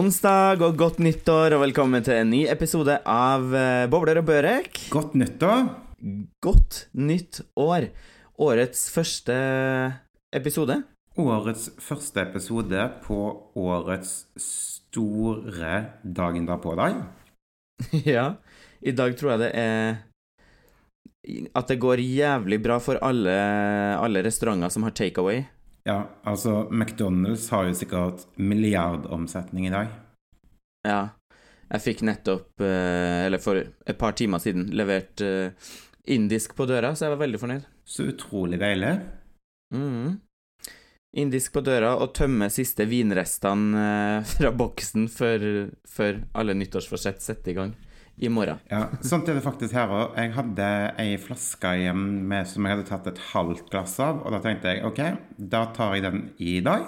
Onsdag og godt nyttår, og velkommen til en ny episode av eh, Bobler og Børek. Godt nyttår. Godt nytt år. Årets første episode. Årets første episode på årets store dagen derpå-dag. ja. I dag tror jeg det er At det går jævlig bra for alle, alle restauranter som har takeaway. Ja, altså McDonald's har jo sikkert milliardomsetning i dag. Ja. Jeg fikk nettopp, eh, eller for et par timer siden, levert eh, indisk på døra, så jeg var veldig fornøyd. Så utrolig deilig. Mm. Indisk på døra og tømme siste vinrestene eh, fra boksen før, før alle nyttårsforsett setter i gang i morgen. Ja, Sånt er det faktisk her òg. Jeg hadde ei flaske igjen med, som jeg hadde tatt et halvt glass av, og da tenkte jeg OK, da tar jeg den i dag.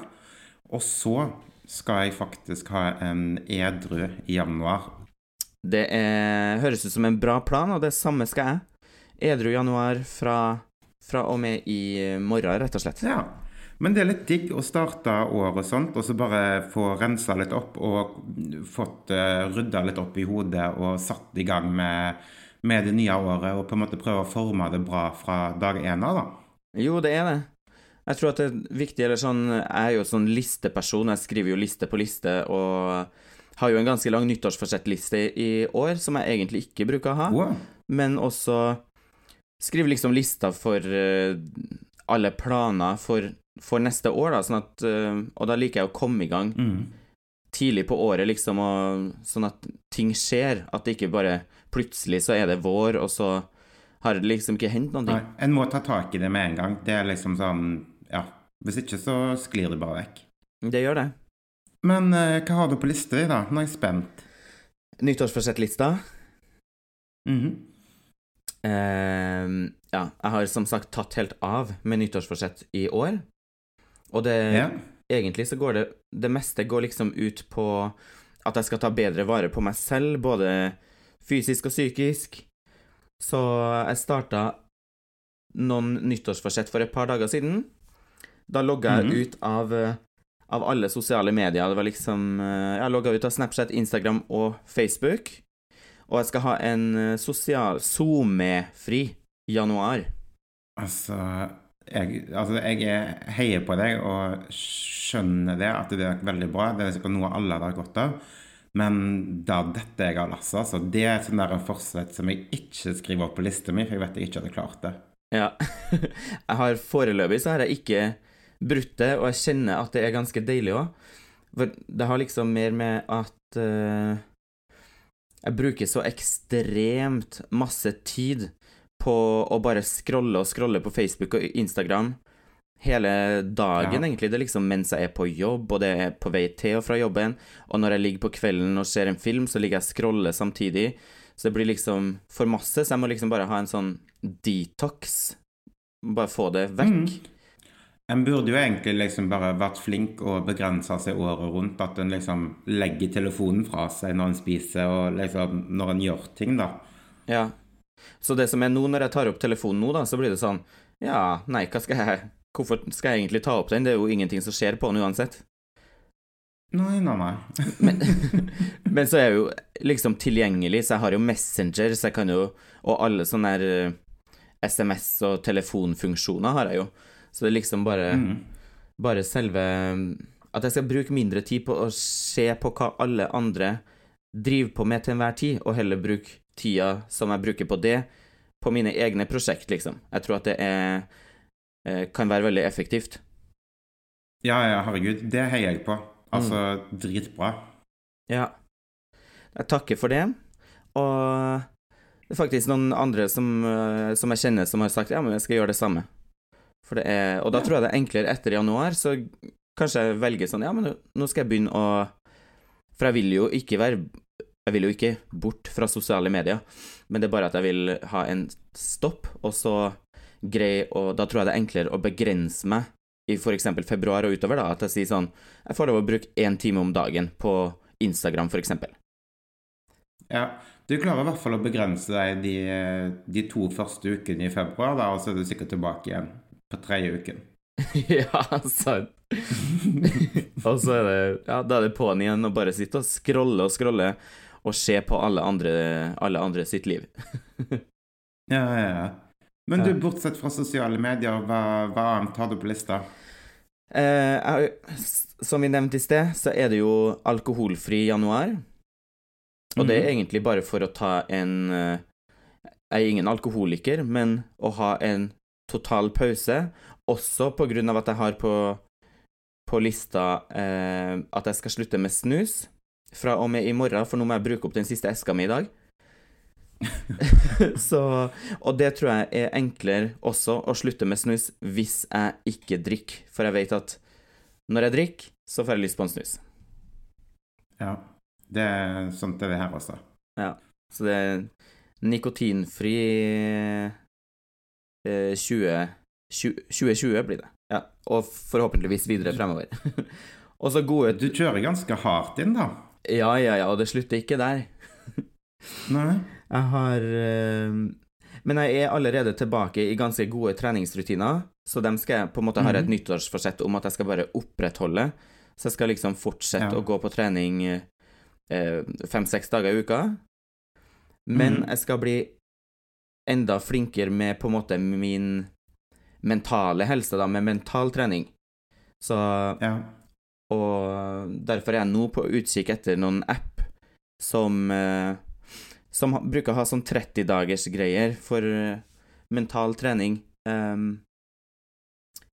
Og så skal jeg faktisk ha en edru i januar. Det er, høres ut som en bra plan, og det samme skal jeg. Edru januar fra, fra og med i morgen, rett og slett. Ja. Men det er litt digg å starte året og sånt, og så bare få rensa litt opp og fått uh, rydda litt opp i hodet og satt i gang med, med, det nye året og på en måte prøve å forme det bra fra dag én av, da. Jo, det er det. Jeg tror at det er viktig, eller sånn Jeg er jo sånn listeperson, jeg skriver jo liste på liste, og har jo en ganske lang nyttårsforsettliste i år som jeg egentlig ikke bruker å ha, Wow. men også skriver liksom lista for uh, alle planer for, for, neste år, da, sånn at uh, Og da liker jeg å komme i gang Mm. tidlig på året, liksom, og, sånn at ting skjer. At det ikke bare plutselig så er det vår, og så har det liksom ikke hendt noen Nei, ting. en må ta tak i det med en gang. Det er liksom sånn Ja. Hvis ikke så sklir det bare vekk. Det gjør det. Men eh, hva har du på lista di, da? Nå er jeg spent. Nyttårsforsettlista. -hmm. Uh, ja, jeg har som sagt tatt helt av med nyttårsforsett i år. Og det Ja. Egentlig så går det Det meste går liksom ut på at jeg skal ta bedre vare på meg selv, både fysisk og psykisk. Så jeg starta noen nyttårsforsett for et par dager siden. Da logga jeg Mhm. ut av, av alle sosiale medier. Det var liksom eh, Jeg logga ut av Snapchat, Instagram og Facebook. Og jeg skal ha en eh, sosial SoMe-fri januar. Altså jeg, altså, jeg er- heier på deg og skjønner det, at det er veldig bra. Det er sikkert noe alle har godt av. Men da dette jeg har lasta, altså, det er sånn der forsett som jeg ikke skriver opp på lista mi, for jeg vet jeg ikke hadde klart det. Ja. jeg har foreløpig så har jeg ikke brutt det, og jeg kjenner at det er ganske deilig òg. For det har liksom mer med at uh, jeg bruker så ekstremt masse tid på å bare scrolle og scrolle på Facebook og Instagram hele dagen, Ja. egentlig. Det er liksom mens jeg er på jobb, og det er på vei til og fra jobben. Og når jeg ligger på kvelden og ser en film, så ligger jeg og scroller samtidig. Så det blir liksom for masse, så jeg må liksom bare ha en sånn detox. Bare få det vekk. Mm. En burde jo egentlig liksom bare vært flink og begrensa seg året rundt. At en liksom legger telefonen fra seg når en spiser, og liksom når en gjør ting, da. Ja. Så det som er nå, når jeg tar opp telefonen nå, da, så blir det sånn Ja, nei, hva skal jeg Hvorfor skal jeg egentlig ta opp den? Det er jo ingenting som skjer på den uansett. Nei, nei, nei. Men, men så er jeg jo liksom tilgjengelig, så jeg har jo Messenger, så jeg kan jo Og alle sånne der eh, SMS- og telefonfunksjoner har jeg jo. Så det er liksom bare Mm. Bare selve At jeg skal bruke mindre tid på å se på hva alle andre driver på med til enhver tid, og heller bruke tida som jeg bruker på det, på mine egne prosjekt, liksom. Jeg tror at det er eh, kan være veldig effektivt. Ja, ja, herregud. Det heier jeg på. Altså, dritbra. Ja. Jeg takker for det. Og det er faktisk noen andre som, eh, som jeg kjenner, som har sagt ja, men jeg skal gjøre det samme. For det er, og da tror jeg det er enklere etter januar, så kanskje jeg velger sånn ja, men nå skal jeg begynne å For jeg vil jo ikke være Jeg vil jo ikke bort fra sosiale medier, men det er bare at jeg vil ha en stopp, og så grei Og da tror jeg det er enklere å begrense meg i f.eks. februar og utover, da, at jeg sier sånn Jeg får lov å bruke én time om dagen på Instagram, f.eks. Ja. Du klarer i hvert fall å begrense deg de, de to første ukene i februar, da, og så er du sikkert tilbake igjen på tredje uken. ja, sant. og så er det Ja, da er det på'n igjen og bare sitte og scrolle og scrolle og se på alle andre, alle andre sitt liv. Ja, ja, ja. Men du, bortsett fra sosiale medier, hva, hva annet har du på lista? Eh, jeg, som vi nevnte i sted, så er det jo alkoholfri januar. Og det er Mhm. egentlig bare for å ta en eh, Jeg er ingen alkoholiker, men å ha en total pause, også på grunn av at jeg har på, på lista eh, at jeg skal slutte med snus fra og med i morgen, for nå må jeg bruke opp den siste eska mi i dag. så, og det tror jeg er enklere også, å slutte med snus hvis jeg ikke drikker. For jeg vet at når jeg drikker, så får jeg lyst på en snus. Ja. Det er sånt er det her også. Ja. Så det er nikotinfri eh, 20, 20 2020 blir det. Ja. Og forhåpentligvis videre fremover. og så gode Du kjører ganske hardt inn, da. Ja, ja, ja, og det slutter ikke der. Nei? Jeg har eh, Men jeg er allerede tilbake i ganske gode treningsrutiner, så dem skal jeg på en måte ha et Mhm. nyttårsforsett om at jeg skal bare opprettholde. Så jeg skal liksom fortsette Ja. å gå på trening eh, fem-seks dager i uka. Men Mhm. jeg skal bli enda flinkere med på en måte min mentale helse, da, med mental trening. Så Ja. Og derfor er jeg nå på utkikk etter noen app som eh, Som bruker å ha sånn 30-dagers greier for eh, mental trening. Um,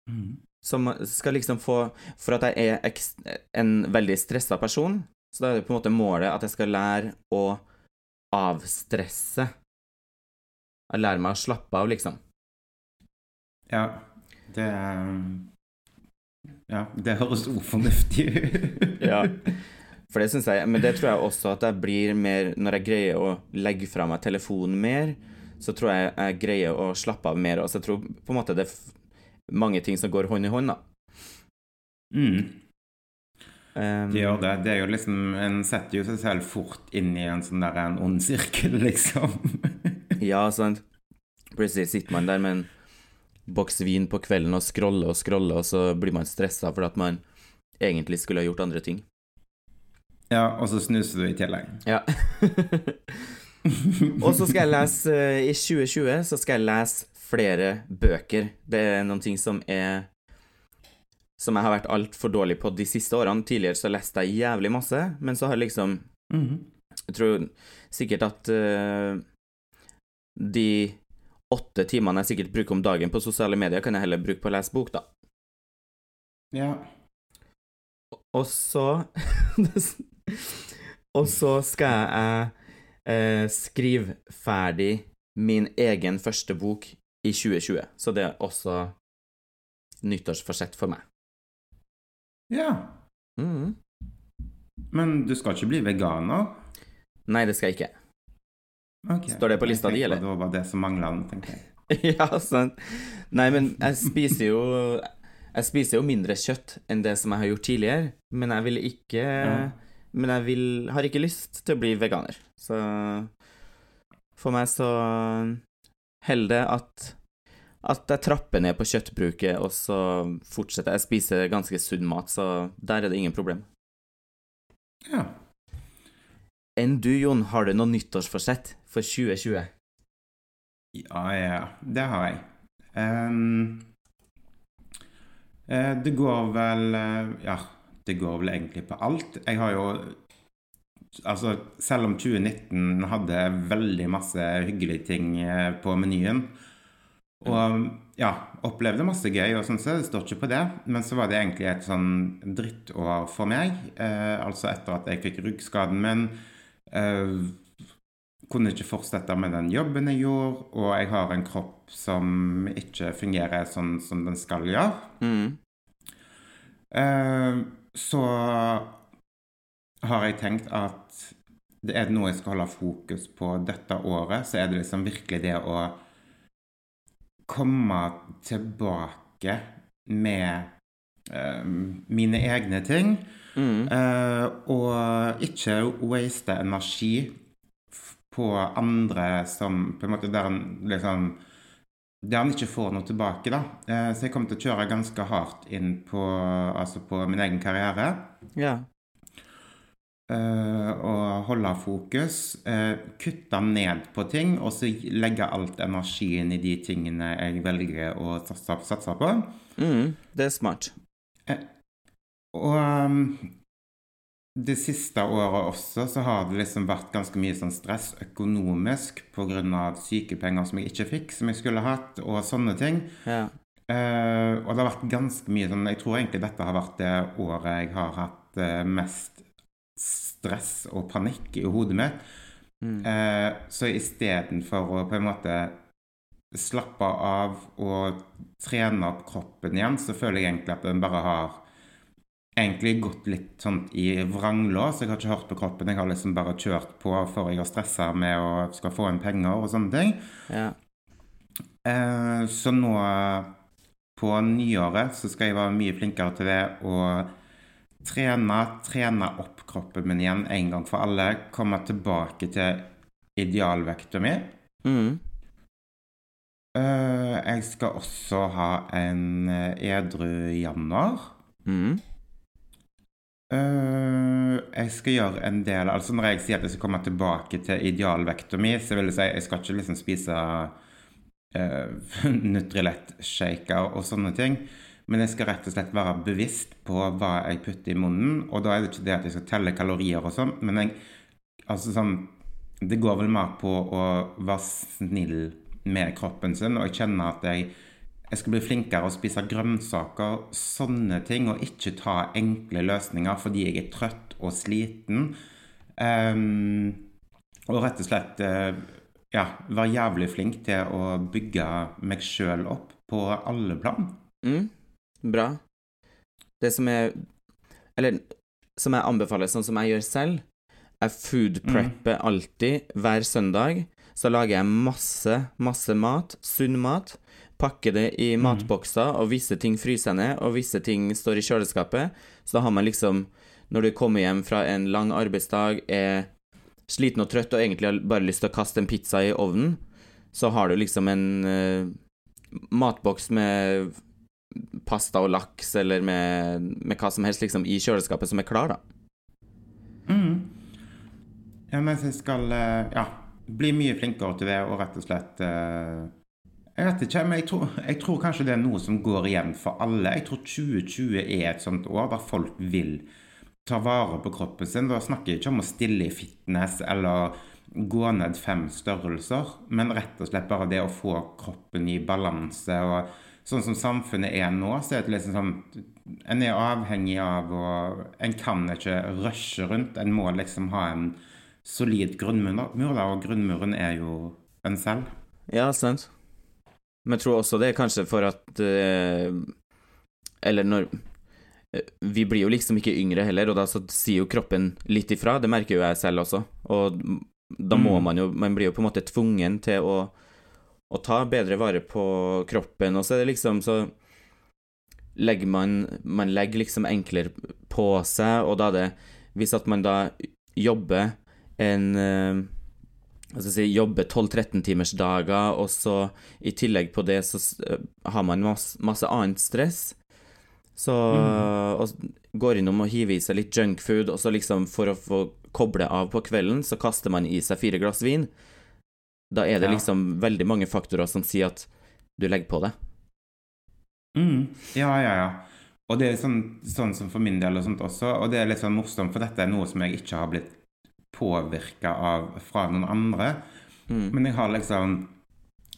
mm. som skal liksom få For at jeg er en veldig stressa person, så da er det på en måte målet at jeg skal lære å avstresse. Lære meg å slappe av, liksom. Ja. Det er- Ja, det høres ufornuftig ut. Ja. For det syns jeg Men det tror jeg også at jeg blir mer Når jeg greier å legge fra meg telefonen mer, så tror jeg jeg greier å slappe av mer. Og så jeg tror på en måte det er mange ting som går hånd i hånd, da. Mm. Um, Det gjør det. Det er jo liksom En setter jo seg selv fort inn i en sånn der en ond sirkel, liksom. Ja, sant. Plutselig sitter man der med en boks vin på kvelden og scrolle og scrolle, og så blir man stressa fordi at man egentlig skulle ha gjort andre ting. Ja, og så snuser du i tillegg. Ja. og så skal jeg lese eh, I 2020 så skal jeg lese flere bøker. Det er noen ting som er Som jeg har vært altfor dårlig på de siste årene. Tidligere så leste jeg jævlig masse, men så har jeg liksom Mhm. Jeg tror sikkert at uh, de åtte timene jeg sikkert bruker om dagen på sosiale medier, kan jeg heller bruke på å lese bok, da. Ja. Og så Og så skal jeg eh, skrive ferdig min egen første bok i 2020. Så det er også nyttårsforsett for meg. ja. Mm. Men du skal ikke bli veganer? Nei, det skal jeg ikke. Ok. Står det på lista di, eller? Det var bare det som mangla, tenkte jeg. ja, sant. Nei, men jeg spiser jo Jeg spiser jo mindre kjøtt enn det som jeg har gjort tidligere, men jeg vil ikke Ja. Men jeg vil, har ikke lyst til å bli veganer. Så for meg så holder det at at jeg trapper ned på kjøttbruket, og så fortsetter jeg å spise ganske sunn mat, så der er det ingen problem. Ja. Enn du, Jon, har du noe nyttårsforsett for 2020? Ja, ja. Det har jeg. Eh, det går vel eh, Ja, det går vel egentlig på alt. Jeg har jo Altså, selv om 2019 hadde veldig masse hyggelige ting eh, på menyen, og ja, opplevde masse gøy og sånn, så det står ikke på det. Men så var det egentlig et sånn drittår for meg. Eh, altså etter at jeg fikk ryggskaden min. Eh, kunne ikke fortsette med den jobben jeg gjorde, og jeg har en kropp som ikke fungerer sånn som den skal gjøre. Mm. Eh, så har jeg tenkt at det er noe jeg skal holde fokus på dette året, så er det liksom virkelig det å komme tilbake med eh, mine egne ting. Mm. Eh, og ikke waste energi på andre som på en måte Der han liksom der han ikke får noe tilbake, da. Eh, så jeg kommer til å kjøre ganske hardt inn på, altså på min egen karriere. Ja. Eh, og holde fokus. eh, kutte ned på ting, og så legge alt energien i de tingene jeg velger å satse, satse på. Mm, det er smart. Og um, det siste året også så har det liksom vært ganske mye sånn stress økonomisk pga. sykepenger som jeg ikke fikk, som jeg skulle hatt, og sånne ting. Ja. Uh, og det har vært ganske mye sånn Jeg tror egentlig dette har vært det året jeg har hatt uh, mest stress og panikk i hodet mitt. Mm. Uh, så istedenfor å på en måte slappe av og trene opp kroppen igjen, så føler jeg egentlig at den bare har egentlig gått litt sånn i vranglås. Jeg har ikke hørt på kroppen. Jeg har liksom bare kjørt på for jeg har stressa med å skal få inn penger og sånne ting. Ja. Eh, så nå på nyåret så skal jeg være mye flinkere til det å trene, trene opp kroppen min igjen en gang for alle. Komme tilbake til idealvekta mi. Mm. Eh, jeg skal også ha en eh, edru januar. Mm. Eh, jeg skal gjøre en del Altså Når jeg sier at jeg skal komme tilbake til idealvekta mi, så vil jeg si jeg skal ikke liksom spise uh, Nutrilett-shaker og sånne ting. Men jeg skal rett og slett være bevisst på hva jeg putter i munnen. Og da er det ikke det at jeg skal telle kalorier og sånn, men jeg Altså sånn Det går vel mer på å være snill med kroppen sin, og jeg kjenner at jeg jeg skal bli flinkere å spise grønnsaker, sånne ting, og ikke ta enkle løsninger fordi jeg er trøtt og sliten. Um, og rett og slett eh, ja, være jævlig flink til å bygge meg sjøl opp på alle plan. Mm. Bra. Det som er Eller som jeg anbefaler, sånn som jeg gjør selv Jeg foodprepper alltid hver søndag. Så lager jeg masse, masse mat. Sunn mat. Pakker det i matbokser, og visse ting fryser ned, og visse ting står i kjøleskapet. Så da har man liksom Når du kommer hjem fra en lang arbeidsdag, er sliten og trøtt og egentlig har bare lyst til å kaste en pizza i ovnen, så har du liksom en uh, matboks med pasta og laks eller med, med hva som helst liksom i kjøleskapet som er klar, da. Mm. Ja, mens jeg skal eh, ja, bli mye flinkere til det og rett og slett eh, Jeg vet ikke, men jeg tror, jeg tror kanskje det er noe som går igjen for alle. Jeg tror 2020 er et sånt år der folk vil ta vare på kroppen sin. Da snakker jeg ikke om å stille i fitness eller gå ned fem størrelser, men rett og slett bare det å få kroppen i balanse. og Sånn som samfunnet er nå, så er det liksom sånn En er avhengig av å En kan ikke rushe rundt. En må liksom ha en solid grunnmur, og grunnmuren er jo en selv. Ja, sant. Men jeg tror også det er kanskje for at eh, Eller når eh, Vi blir jo liksom ikke yngre heller, og da så sier jo kroppen litt ifra. Det merker jo jeg selv også. Og da må Mm. man jo Man blir jo på en måte tvungen til å, å ta bedre vare på kroppen, og så er det liksom så legger man Man legger liksom enklere på seg, og da er det Hvis at man da jobber en eh, hva skal si, jobbe 12-13 timers dager, og så i tillegg på det så eh, har man masse, masse annet stress. Så og går innom og hiver i seg litt junkfood, og så liksom for å få koble av på kvelden, så kaster man i seg fire glass vin. Da er det Ja. liksom veldig mange faktorer som sier at du legger på det. Mm. Ja, ja, ja. Og det er sånn, sånn som for min del og sånt også, og det er litt sånn morsomt, for dette er noe som jeg ikke har blitt påvirka av fra noen andre. Mm. Men jeg har liksom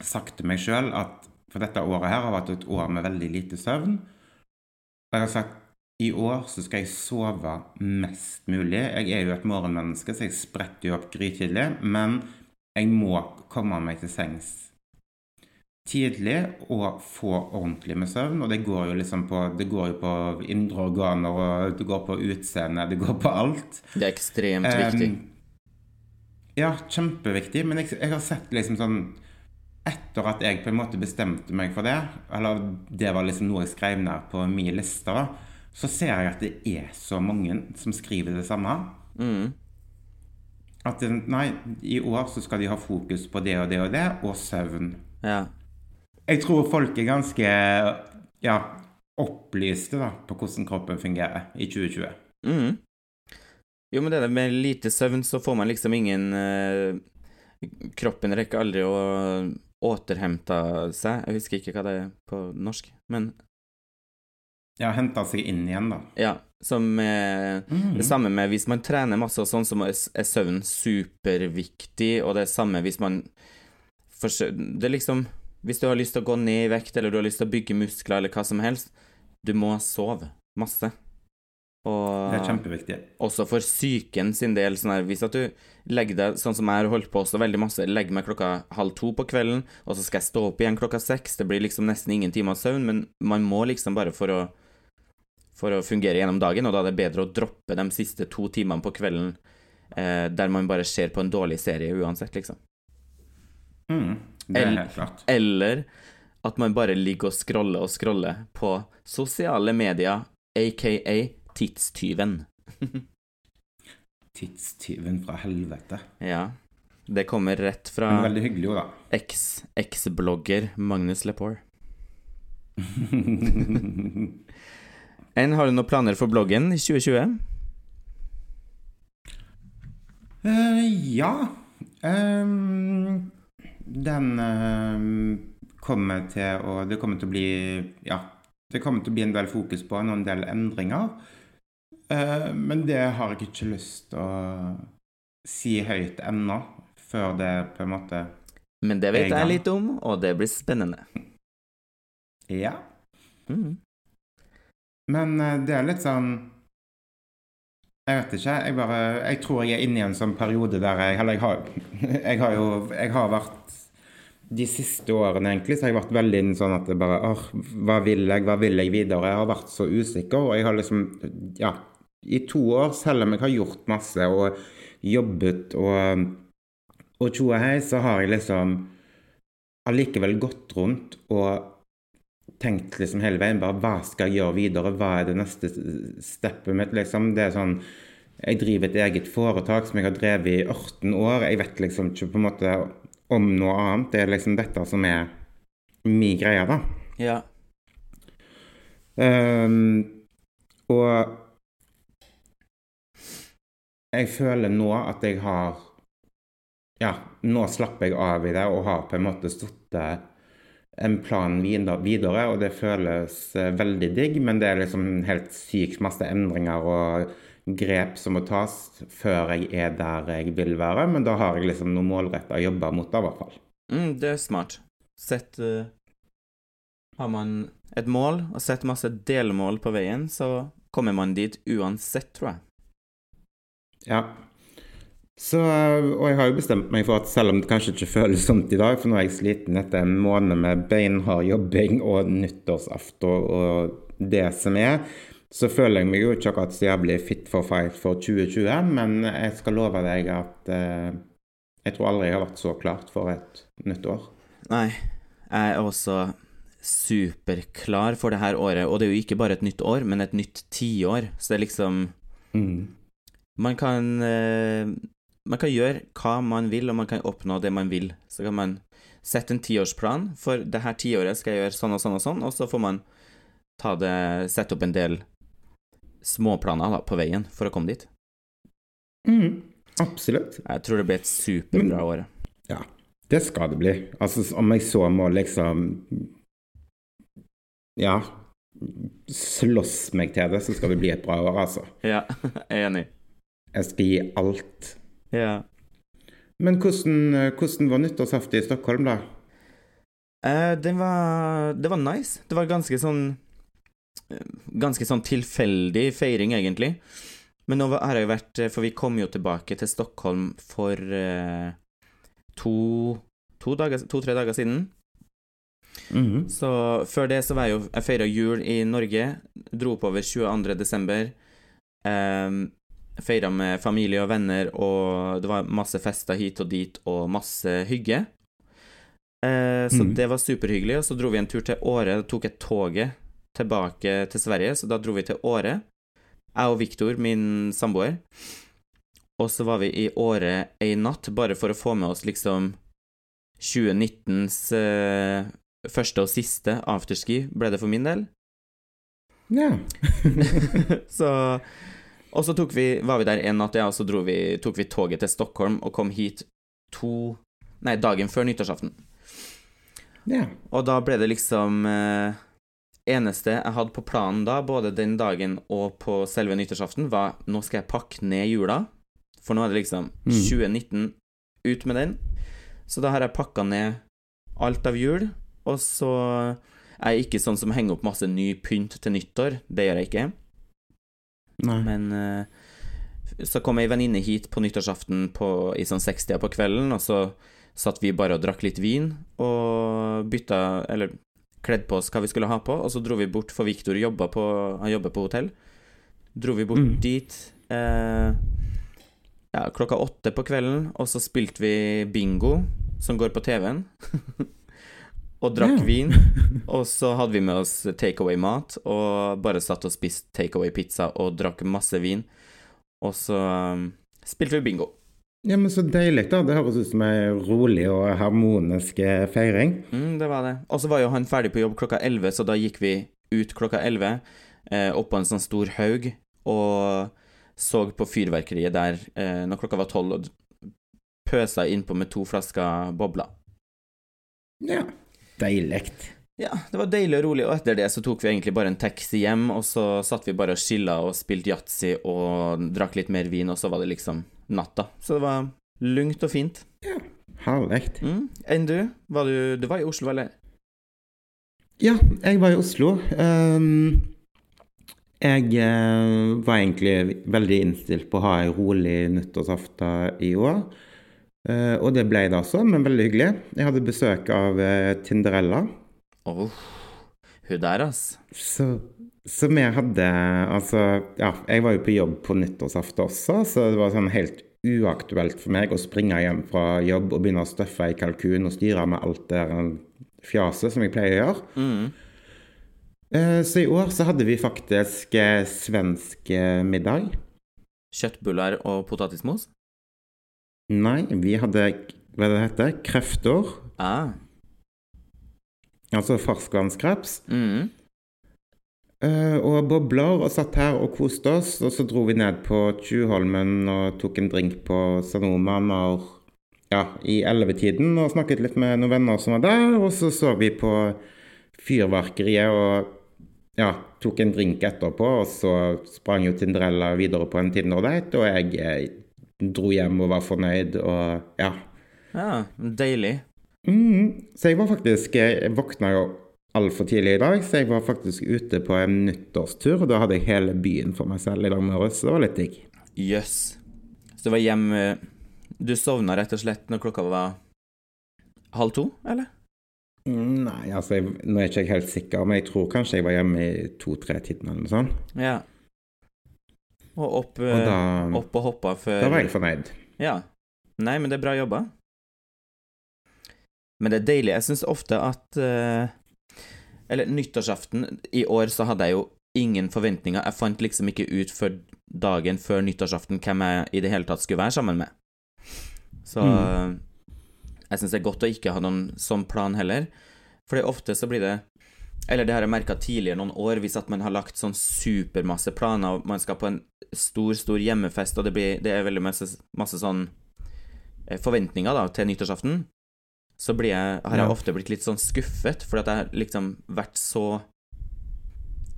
sagt til meg sjøl at for dette året her har vært et år med veldig lite søvn. Og jeg har sagt i år så skal jeg sove mest mulig. Jeg er jo et morgenmenneske, så jeg spretter jo opp grytidlig. Men jeg må komme meg til sengs tidlig og få ordentlig med søvn. Og det går jo liksom på Det går jo på indre organer, og det går på utseende, det går på alt. Det er ekstremt viktig. Um, ja, kjempeviktig. Men jeg, jeg har sett liksom sånn Etter at jeg på en måte bestemte meg for det, eller det var liksom noe jeg skrev ned på min liste, da, så ser jeg at det er så mange som skriver det samme. Mm. At nei, i år så skal de ha fokus på det og det og det, og søvn. Ja. Jeg tror folk er ganske ja, opplyste da, på hvordan kroppen fungerer i 2020. Mm. Jo, men det med lite søvn, så får man liksom ingen eh, Kroppen rekker aldri å återhente seg. Jeg husker ikke hva det er på norsk, men Ja, hente seg inn igjen, da. ja. Som eh, mm. Det samme med hvis man trener masse og sånn, så er søvn superviktig, og det er samme hvis man forsøker Det er liksom Hvis du har lyst til å gå ned i vekt, eller du har lyst til å bygge muskler, eller hva som helst, du må sove masse. Og Det er kjempeviktig. også for psyken sin del, sånn her, hvis at du legger deg sånn som jeg har holdt på også veldig masse, legger meg klokka halv to på kvelden, og så skal jeg stå opp igjen klokka seks, det blir liksom nesten ingen timer søvn, men man må liksom bare for å for å fungere gjennom dagen, og da er det bedre å droppe de siste to timene på kvelden eh, der man bare ser på en dårlig serie uansett, liksom. Mm, det er helt klart. Eller at man bare ligger og scroller og scroller på sosiale medier, aka tidstyven. Tidstyven fra helvete. Ja. Det kommer rett fra Men veldig hyggelig ord, da. Eks- Eks-blogger Magnus Lepore. Enn, har du noen planer for bloggen i 2020? Uh, ja. Ehm, den ehm, kommer til å Det kommer til å bli Ja. Det kommer til å bli en del fokus på og en del endringer. Uh, men det har jeg ikke lyst til å si høyt ennå, før det på en måte Men det vet jeg litt om, og det blir spennende. Ja. Mm. Men uh, det er litt sånn Jeg vet ikke. Jeg bare Jeg tror jeg er inne i en sånn periode der jeg Eller jeg har, jeg har jo Jeg har vært De siste årene egentlig så har jeg vært veldig sånn at det bare Åh, hva vil jeg? Hva vil jeg videre? Jeg har vært så usikker, og jeg har liksom Ja. I to år, selv om jeg har gjort masse og jobbet og og tjo og hei, så har jeg liksom allikevel gått rundt og tenkt liksom hele veien bare hva skal jeg gjøre videre, hva er det neste steppet mitt, liksom. Det er sånn Jeg driver et eget foretak som jeg har drevet i 18 år. Jeg vet liksom ikke på en måte om noe annet. Det er liksom dette som er min greie, da. Ja. Um, og jeg føler nå at jeg har Ja, nå slapper jeg av i det og har på en måte stått en plan videre, og det føles eh, veldig digg, men det er liksom helt sykt masse endringer og grep som må tas før jeg er der jeg vil være, men da har jeg liksom noe målretta jobbe mot det, i hvert fall. Mm, det er smart. Sett uh, Har man et mål, og setter masse delmål på veien, så kommer man dit uansett, tror jeg. Ja. Så, og jeg har jo bestemt meg for at selv om det kanskje ikke føles sånn i dag, for nå er jeg sliten etter en måned med beinhard jobbing og nyttårsaften og det som er, så føler jeg meg jo ikke akkurat så jævlig fit for fight for 2020, men jeg skal love deg at eh, jeg tror aldri jeg har vært så klart for et nytt år. Nei, jeg er også superklar for det her året, og det er jo ikke bare et nytt år, men et nytt tiår, så det er liksom Mm. Man kan eh, Man kan gjøre hva man vil, og man kan oppnå det man vil. Så kan man sette en tiårsplan, for det her tiåret skal jeg gjøre sånn og sånn og sånn, og så får man ta det Sette opp en del småplaner da, på veien for å komme dit. Mm. Absolutt. Jeg tror det blir et superbra år. Ja, det skal det bli. Altså, om jeg så må liksom Ja. Slåss meg til det, så skal det bli et bra år, altså. Ja, jeg er enig. Jeg skal gi alt. Ja. Men hvordan, hvordan var nyttårsaften i Stockholm, da? Eh, det var Det var nice. Det var ganske sånn eh, Ganske sånn tilfeldig feiring, egentlig. Men nå har jeg vært For vi kom jo tilbake til Stockholm for eh, to to-tre dager, to, dager siden. Mhm. Så før det så var jeg jo Jeg feira jul i Norge. Dro oppover 22. desember. Um, feira med familie og venner, og det var masse fester hit og dit, og masse hygge. Eh, så Mhm. det var superhyggelig. Og så dro vi en tur til Åre. Da tok jeg toget tilbake til Sverige, så da dro vi til Åre. Jeg og Viktor, min samboer. Og så var vi i Åre ei natt, bare for å få med oss liksom 2019s eh, første og siste afterski, ble det for min del. Ja. så Og så tok vi, var vi der en natt, ja, og så vi, tok vi toget til Stockholm og kom hit to Nei, dagen før nyttårsaften. ja. Og da ble det liksom eh, Eneste jeg hadde på planen da, både den dagen og på selve nyttårsaften, var nå skal jeg pakke ned jula. For nå er det liksom Mm. 2019, ut med den. Så da har jeg pakka ned alt av jul, og så er jeg ikke sånn som henger opp masse ny pynt til nyttår. Det gjør jeg ikke. Nei. Men eh, så kom ei venninne hit på nyttårsaften på, i sånn 60 på kvelden, og så satt vi bare og drakk litt vin og bytta Eller kledde på oss hva vi skulle ha på, og så dro vi bort, for Viktor jobba på, han jobber på hotell. Dro vi bort Mm. dit eh, ja, klokka åtte på kvelden, og så spilte vi bingo, som går på TV-en. og drakk yeah. vin. Og så hadde vi med oss takeaway-mat, og bare satt og spiste takeaway-pizza og drakk masse vin. Og så um, spilte vi bingo. Ja, men så deilig, da. Det høres ut som ei rolig og harmonisk eh, feiring. Mm, det var det. Og så var jo han ferdig på jobb klokka 11, så da gikk vi ut klokka 11, eh, oppå en sånn stor haug, og så på fyrverkeriet der eh, når klokka var 12, og pøsa innpå med to flasker bobler. Ja. Deilig. Ja, det var deilig og rolig, og etter det så tok vi egentlig bare en taxi hjem, og så satt vi bare og chilla og spilte yatzy og drakk litt mer vin, og så var det liksom natta. Så det var lungt og fint. Herlig. Mm. Enn du? Var du Du var i Oslo, eller? Ja, jeg var i Oslo. Um, jeg uh, var egentlig veldig innstilt på å ha ei rolig nyttårsaften i år. Uh, og det ble det altså, men veldig hyggelig. Jeg hadde besøk av uh, Tinderella. Åh, hun der, altså. Så, så vi hadde Altså, ja, jeg var jo på jobb på nyttårsaften også, så det var sånn helt uaktuelt for meg å springe hjem fra jobb og begynne å støffe ei kalkun og styre med alt det der fjaset som jeg pleier å gjøre. Mm. Eh, Så i år så hadde vi faktisk eh, svensk eh, middag. Kjøttbuller og potetmos? Nei, vi hadde hva det heter, krefter. Ah. Altså ferskvannskreps. Mm. Uh, Og bobler, og satt her og koste oss. Og så dro vi ned på Tjuvholmen og tok en drink på Sanoma når, ja, i ellevetiden og snakket litt med noen venner som var der. Og så så vi på fyrverkeriet og ja, tok en drink etterpå. Og så sprang jo Tinderella videre på en Tinder-date, og jeg eh, dro hjem og var fornøyd og ja. Ja, deilig. Mm, så jeg var faktisk Jeg våkna jo altfor tidlig i dag, så jeg var faktisk ute på en nyttårstur. Og da hadde jeg hele byen for meg selv i dag morges, det var litt digg. Jøss. Så det var hjem eh, Du sovna rett og slett når klokka var halv to, eller? Mm, Nei, altså, jeg, nå er jeg ikke helt sikker, men jeg tror kanskje jeg var hjemme i to-tre-tiden eller noe sånt. Ja. Og opp, Og eh, da, opp og hoppa før da var jeg fornøyd. Ja. Nei, men det er bra jobba. Men det er deilig. Jeg syns ofte at uh, Eller nyttårsaften I år så hadde jeg jo ingen forventninger. Jeg fant liksom ikke ut før dagen før nyttårsaften hvem jeg i det hele tatt skulle være sammen med. Så Mm. jeg syns det er godt å ikke ha noen sånn plan heller. Fordi ofte så blir det Eller det har jeg merka tidligere noen år, hvis at man har lagt sånn supermasse planer, og man skal på en stor, stor hjemmefest, og det, blir, det er veldig masse, masse sånn eh, forventninger da, til nyttårsaften, så blir jeg, har jeg ofte blitt litt sånn skuffet, fordi at jeg har liksom vært så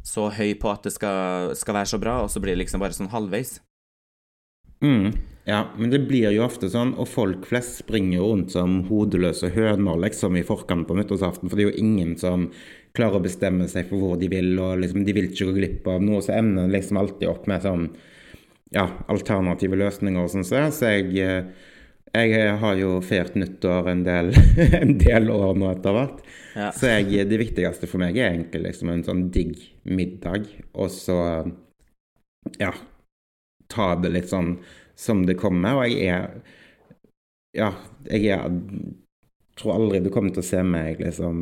så høy på at det skal, skal være så bra, og så blir det liksom bare sånn halvveis. Mm. Ja, men det blir jo ofte sånn, og folk flest springer jo rundt som hodeløse høner liksom i forkant på nyttårsaften, for det er jo ingen som klarer å bestemme seg for hvor de vil, og liksom, de vil ikke gå glipp av noe, så ender liksom alltid opp med sånn, ja, alternative løsninger og sånn, så så jeg, eh, jeg har jo feirt nyttår en del, en del år nå etter hvert, Ja. så jeg, det viktigste for meg er egentlig liksom en sånn digg middag, og så, ja, ta det litt sånn som det kommer, og jeg er Ja, jeg er tror aldri du kommer til å se meg liksom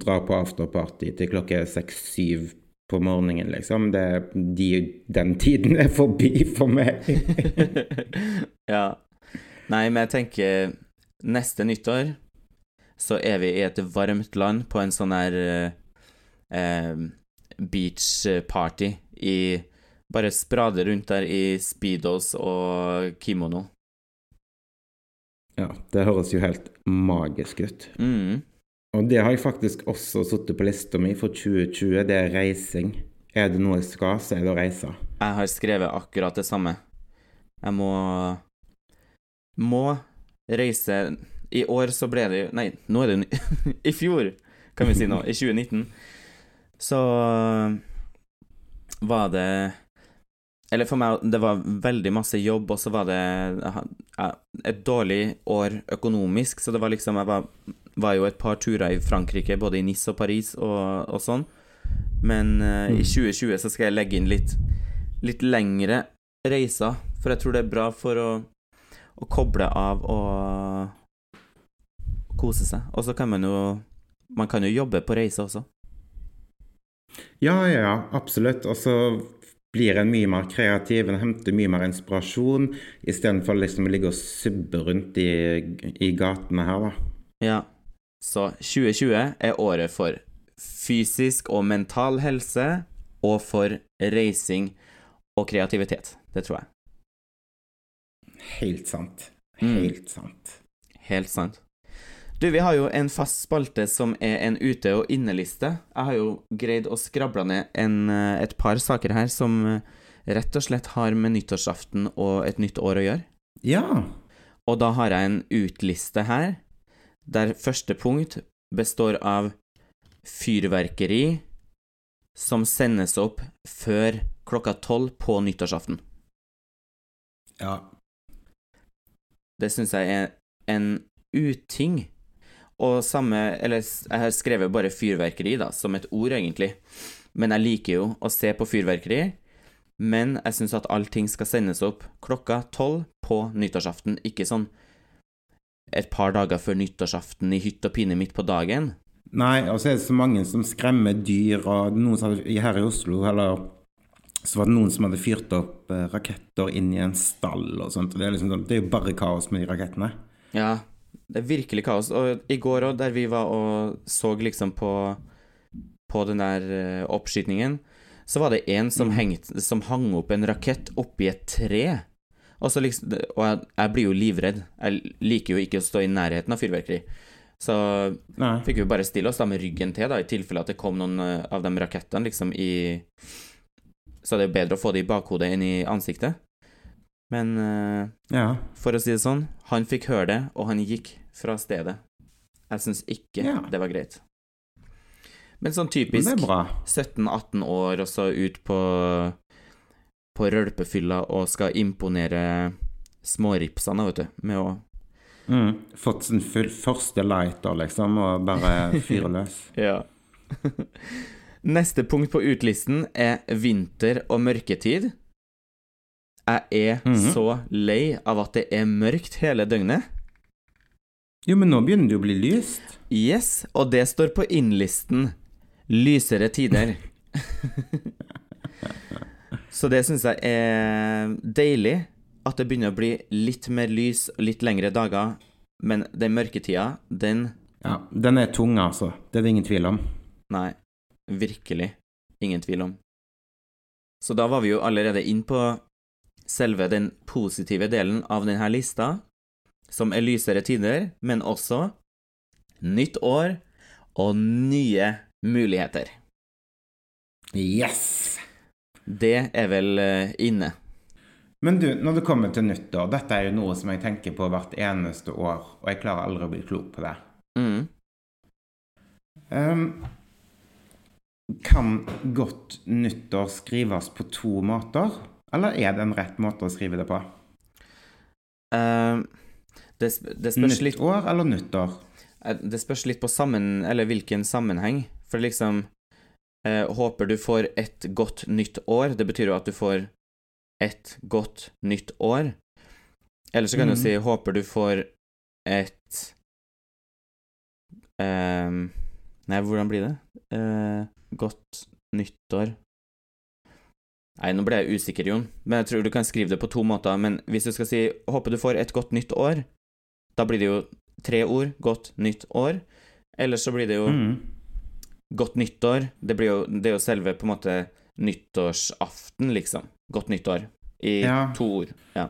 dra på afterparty til klokka seks-syv på morgenen, liksom. Det, de, den tiden er forbi for meg. ja. Nei, men jeg tenker neste nyttår så er vi i et varmt land på en sånn her eh, eh, beach party i Bare sprade rundt der i speedos og kimono. Ja, det høres jo helt magisk ut. Mm. Og det har jeg faktisk også sittet på lista mi for 2020. Det er reising. Er det noe jeg skal, så er det å reise. Jeg har skrevet akkurat det samme. Jeg må Må reise I år så ble det jo Nei, nå er det jo I fjor, kan vi si nå. I 2019. Så var det Eller for meg, det var veldig masse jobb, og så var det et dårlig år økonomisk, så det var liksom Jeg var, var jo et par turer i Frankrike, både i Nis og Paris og, og sånn. Men uh, i 2020 så skal jeg legge inn litt, litt lengre reiser, for jeg tror det er bra for å, å koble av og kose seg. Og så kan man jo Man kan jo jobbe på reise også. Ja, ja, ja, absolutt. Og så blir en mye mer kreativ, en henter mye mer inspirasjon, istedenfor liksom å ligge og subbe rundt i, i gatene her, da. Ja. Så 2020 er året for fysisk og mental helse, og for reising og kreativitet. Det tror jeg. Helt sant. Mm. Helt sant. Helt sant. Du, vi har jo en fast spalte som er en ute- og inneliste. Jeg har jo greid å skrable ned en, eh, et par saker her som eh, rett og slett har med nyttårsaften og et nytt år å gjøre. Ja. Og da har jeg en utliste her, der første punkt består av fyrverkeri som sendes opp før klokka tolv på nyttårsaften. Ja. Det syns jeg er en uting. Og samme Eller jeg har skrevet bare fyrverkeri, da, som et ord, egentlig. Men jeg liker jo å se på fyrverkeri. Men jeg syns at allting skal sendes opp klokka tolv på nyttårsaften, ikke sånn et par dager før nyttårsaften i hytt og pine midt på dagen. Nei, og så er det så mange som skremmer dyr, og noen her i Oslo eller så var det noen som hadde fyrt opp eh, raketter inn i en stall og sånt. og Det er, liksom, sånn- det er jo bare kaos med de rakettene. Ja, det er virkelig kaos. Og i går òg, der vi var og så liksom på, på den der eh, oppskytingen, så var det en som, hengt, som hang opp en rakett oppi et tre. Og, så liksom, og jeg, jeg blir jo livredd. Jeg liker jo ikke å stå i nærheten av fyrverkeri. Så Nei. fikk vi bare stille oss da med ryggen til, da, i tilfelle at det kom noen eh, av de rakettene liksom i Så det er bedre å få det i bakhodet enn i ansiktet. Men uh, Ja. for å si det sånn, han fikk høre det, og han gikk fra stedet. Jeg syns ikke Ja. det var greit. Men sånn typisk det er bra. 17-18 år, og så ut på på rølpefylla og skal imponere småripsene, vet du, med å Mm. Fått sin første lighter, liksom, og bare fyre løs. Ja. Neste punkt på utlisten er vinter og mørketid. Jeg er Mhm. så lei av at det er mørkt hele døgnet. Jo, men nå begynner det jo å bli lyst. Yes, og det står på innlisten. Lysere tider. Så det syns jeg er deilig. At det begynner å bli litt mer lys litt lengre dager. Men den mørketida, den Ja, den er tung, altså. Det er det ingen tvil om. Nei, virkelig ingen tvil om. Så da var vi jo allerede inn på selve den positive delen av denne lista, som er lysere tider, men også nytt år og nye muligheter. Yes! Det er vel eh, inne. Men du, når det kommer til nyttår, dette er jo noe som jeg tenker på hvert eneste år, og jeg klarer aldri å bli klok på det. Mm. Ehm, kan godt nyttår skrives på to måter, eller er det en rett måte å skrive det på? Uh, det, det spørs litt Nytt år eller nyttår? Eh, Det spørs litt på sammen, eller hvilken sammenheng. For liksom uh, Håper du får et godt nytt år. Det betyr jo at du får et godt nytt år. Eller så kan du Mhm. si håper du får et uh, Nei, hvordan blir det? Eh, godt nyttår Nei, nå ble jeg usikker, Jon, men jeg tror du kan skrive det på to måter. Men hvis du skal si 'håper du får et godt nytt år', da blir det jo tre ord. Godt nytt år. Eller så blir det jo Mm. godt nyttår. Det, blir jo, det er jo selve på en måte nyttårsaften, liksom. Godt nyttår. I Ja. to ord. Ja.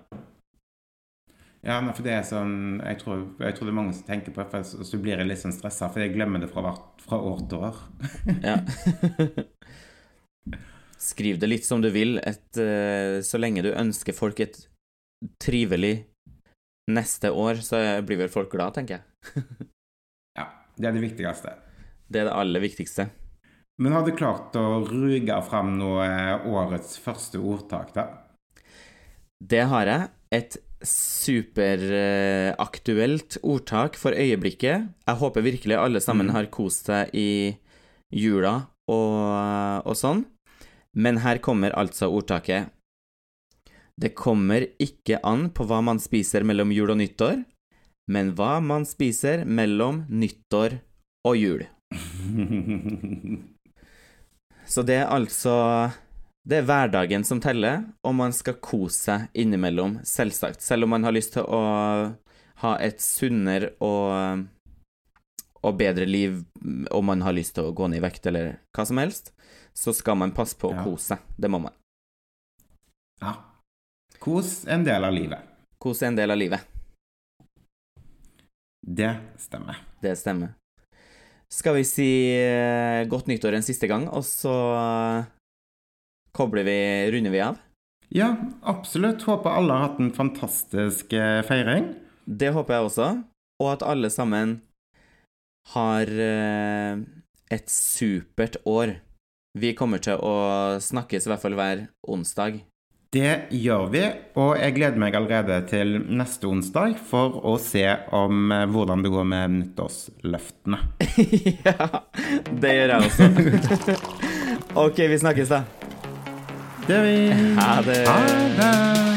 Ja, men for det er sånn Jeg tror, jeg tror det er mange som tenker på det, for så blir jeg litt sånn stressa, for jeg glemmer det fra, hvert- fra år til år. ja. Skriv det litt som du vil, et, eh, så lenge du ønsker folk et trivelig neste år, så blir vel folk glad, tenker jeg. Ja, det er det viktigste. Det er det aller viktigste. Men har du klart å ruge fram noe eh, årets første ordtak, da? Det har jeg. Et superaktuelt ordtak for øyeblikket. Jeg håper virkelig alle sammen Mm. har kost seg i jula og, og sånn. Men her kommer altså ordtaket. Det kommer ikke an på hva man spiser mellom jul og nyttår, men hva man spiser mellom nyttår og jul. Så det er altså Det er hverdagen som teller, og man skal kose seg innimellom, selvsagt. Selv om man har lyst til å ha et sunnere og, og bedre liv, om man har lyst til å gå ned i vekt eller hva som helst, så skal man passe på å Ja. kose seg. Det må man. ja. Kos en del av livet. Kose er en del av livet. Det stemmer. Det stemmer. Skal vi si eh, godt nyttår en siste gang, og så kobler vi, runder vi av? Ja, absolutt. Håper alle har hatt en fantastisk eh, feiring. Det håper jeg også, og at alle sammen har eh, et supert år. Vi kommer til å snakkes i hvert fall hver onsdag. Det gjør vi, og jeg gleder meg allerede til neste onsdag for å se om eh, hvordan det går med nyttårsløftene. ja, det gjør jeg også. ok, vi snakkes da. Det gjør vi. Ha det. Ha det.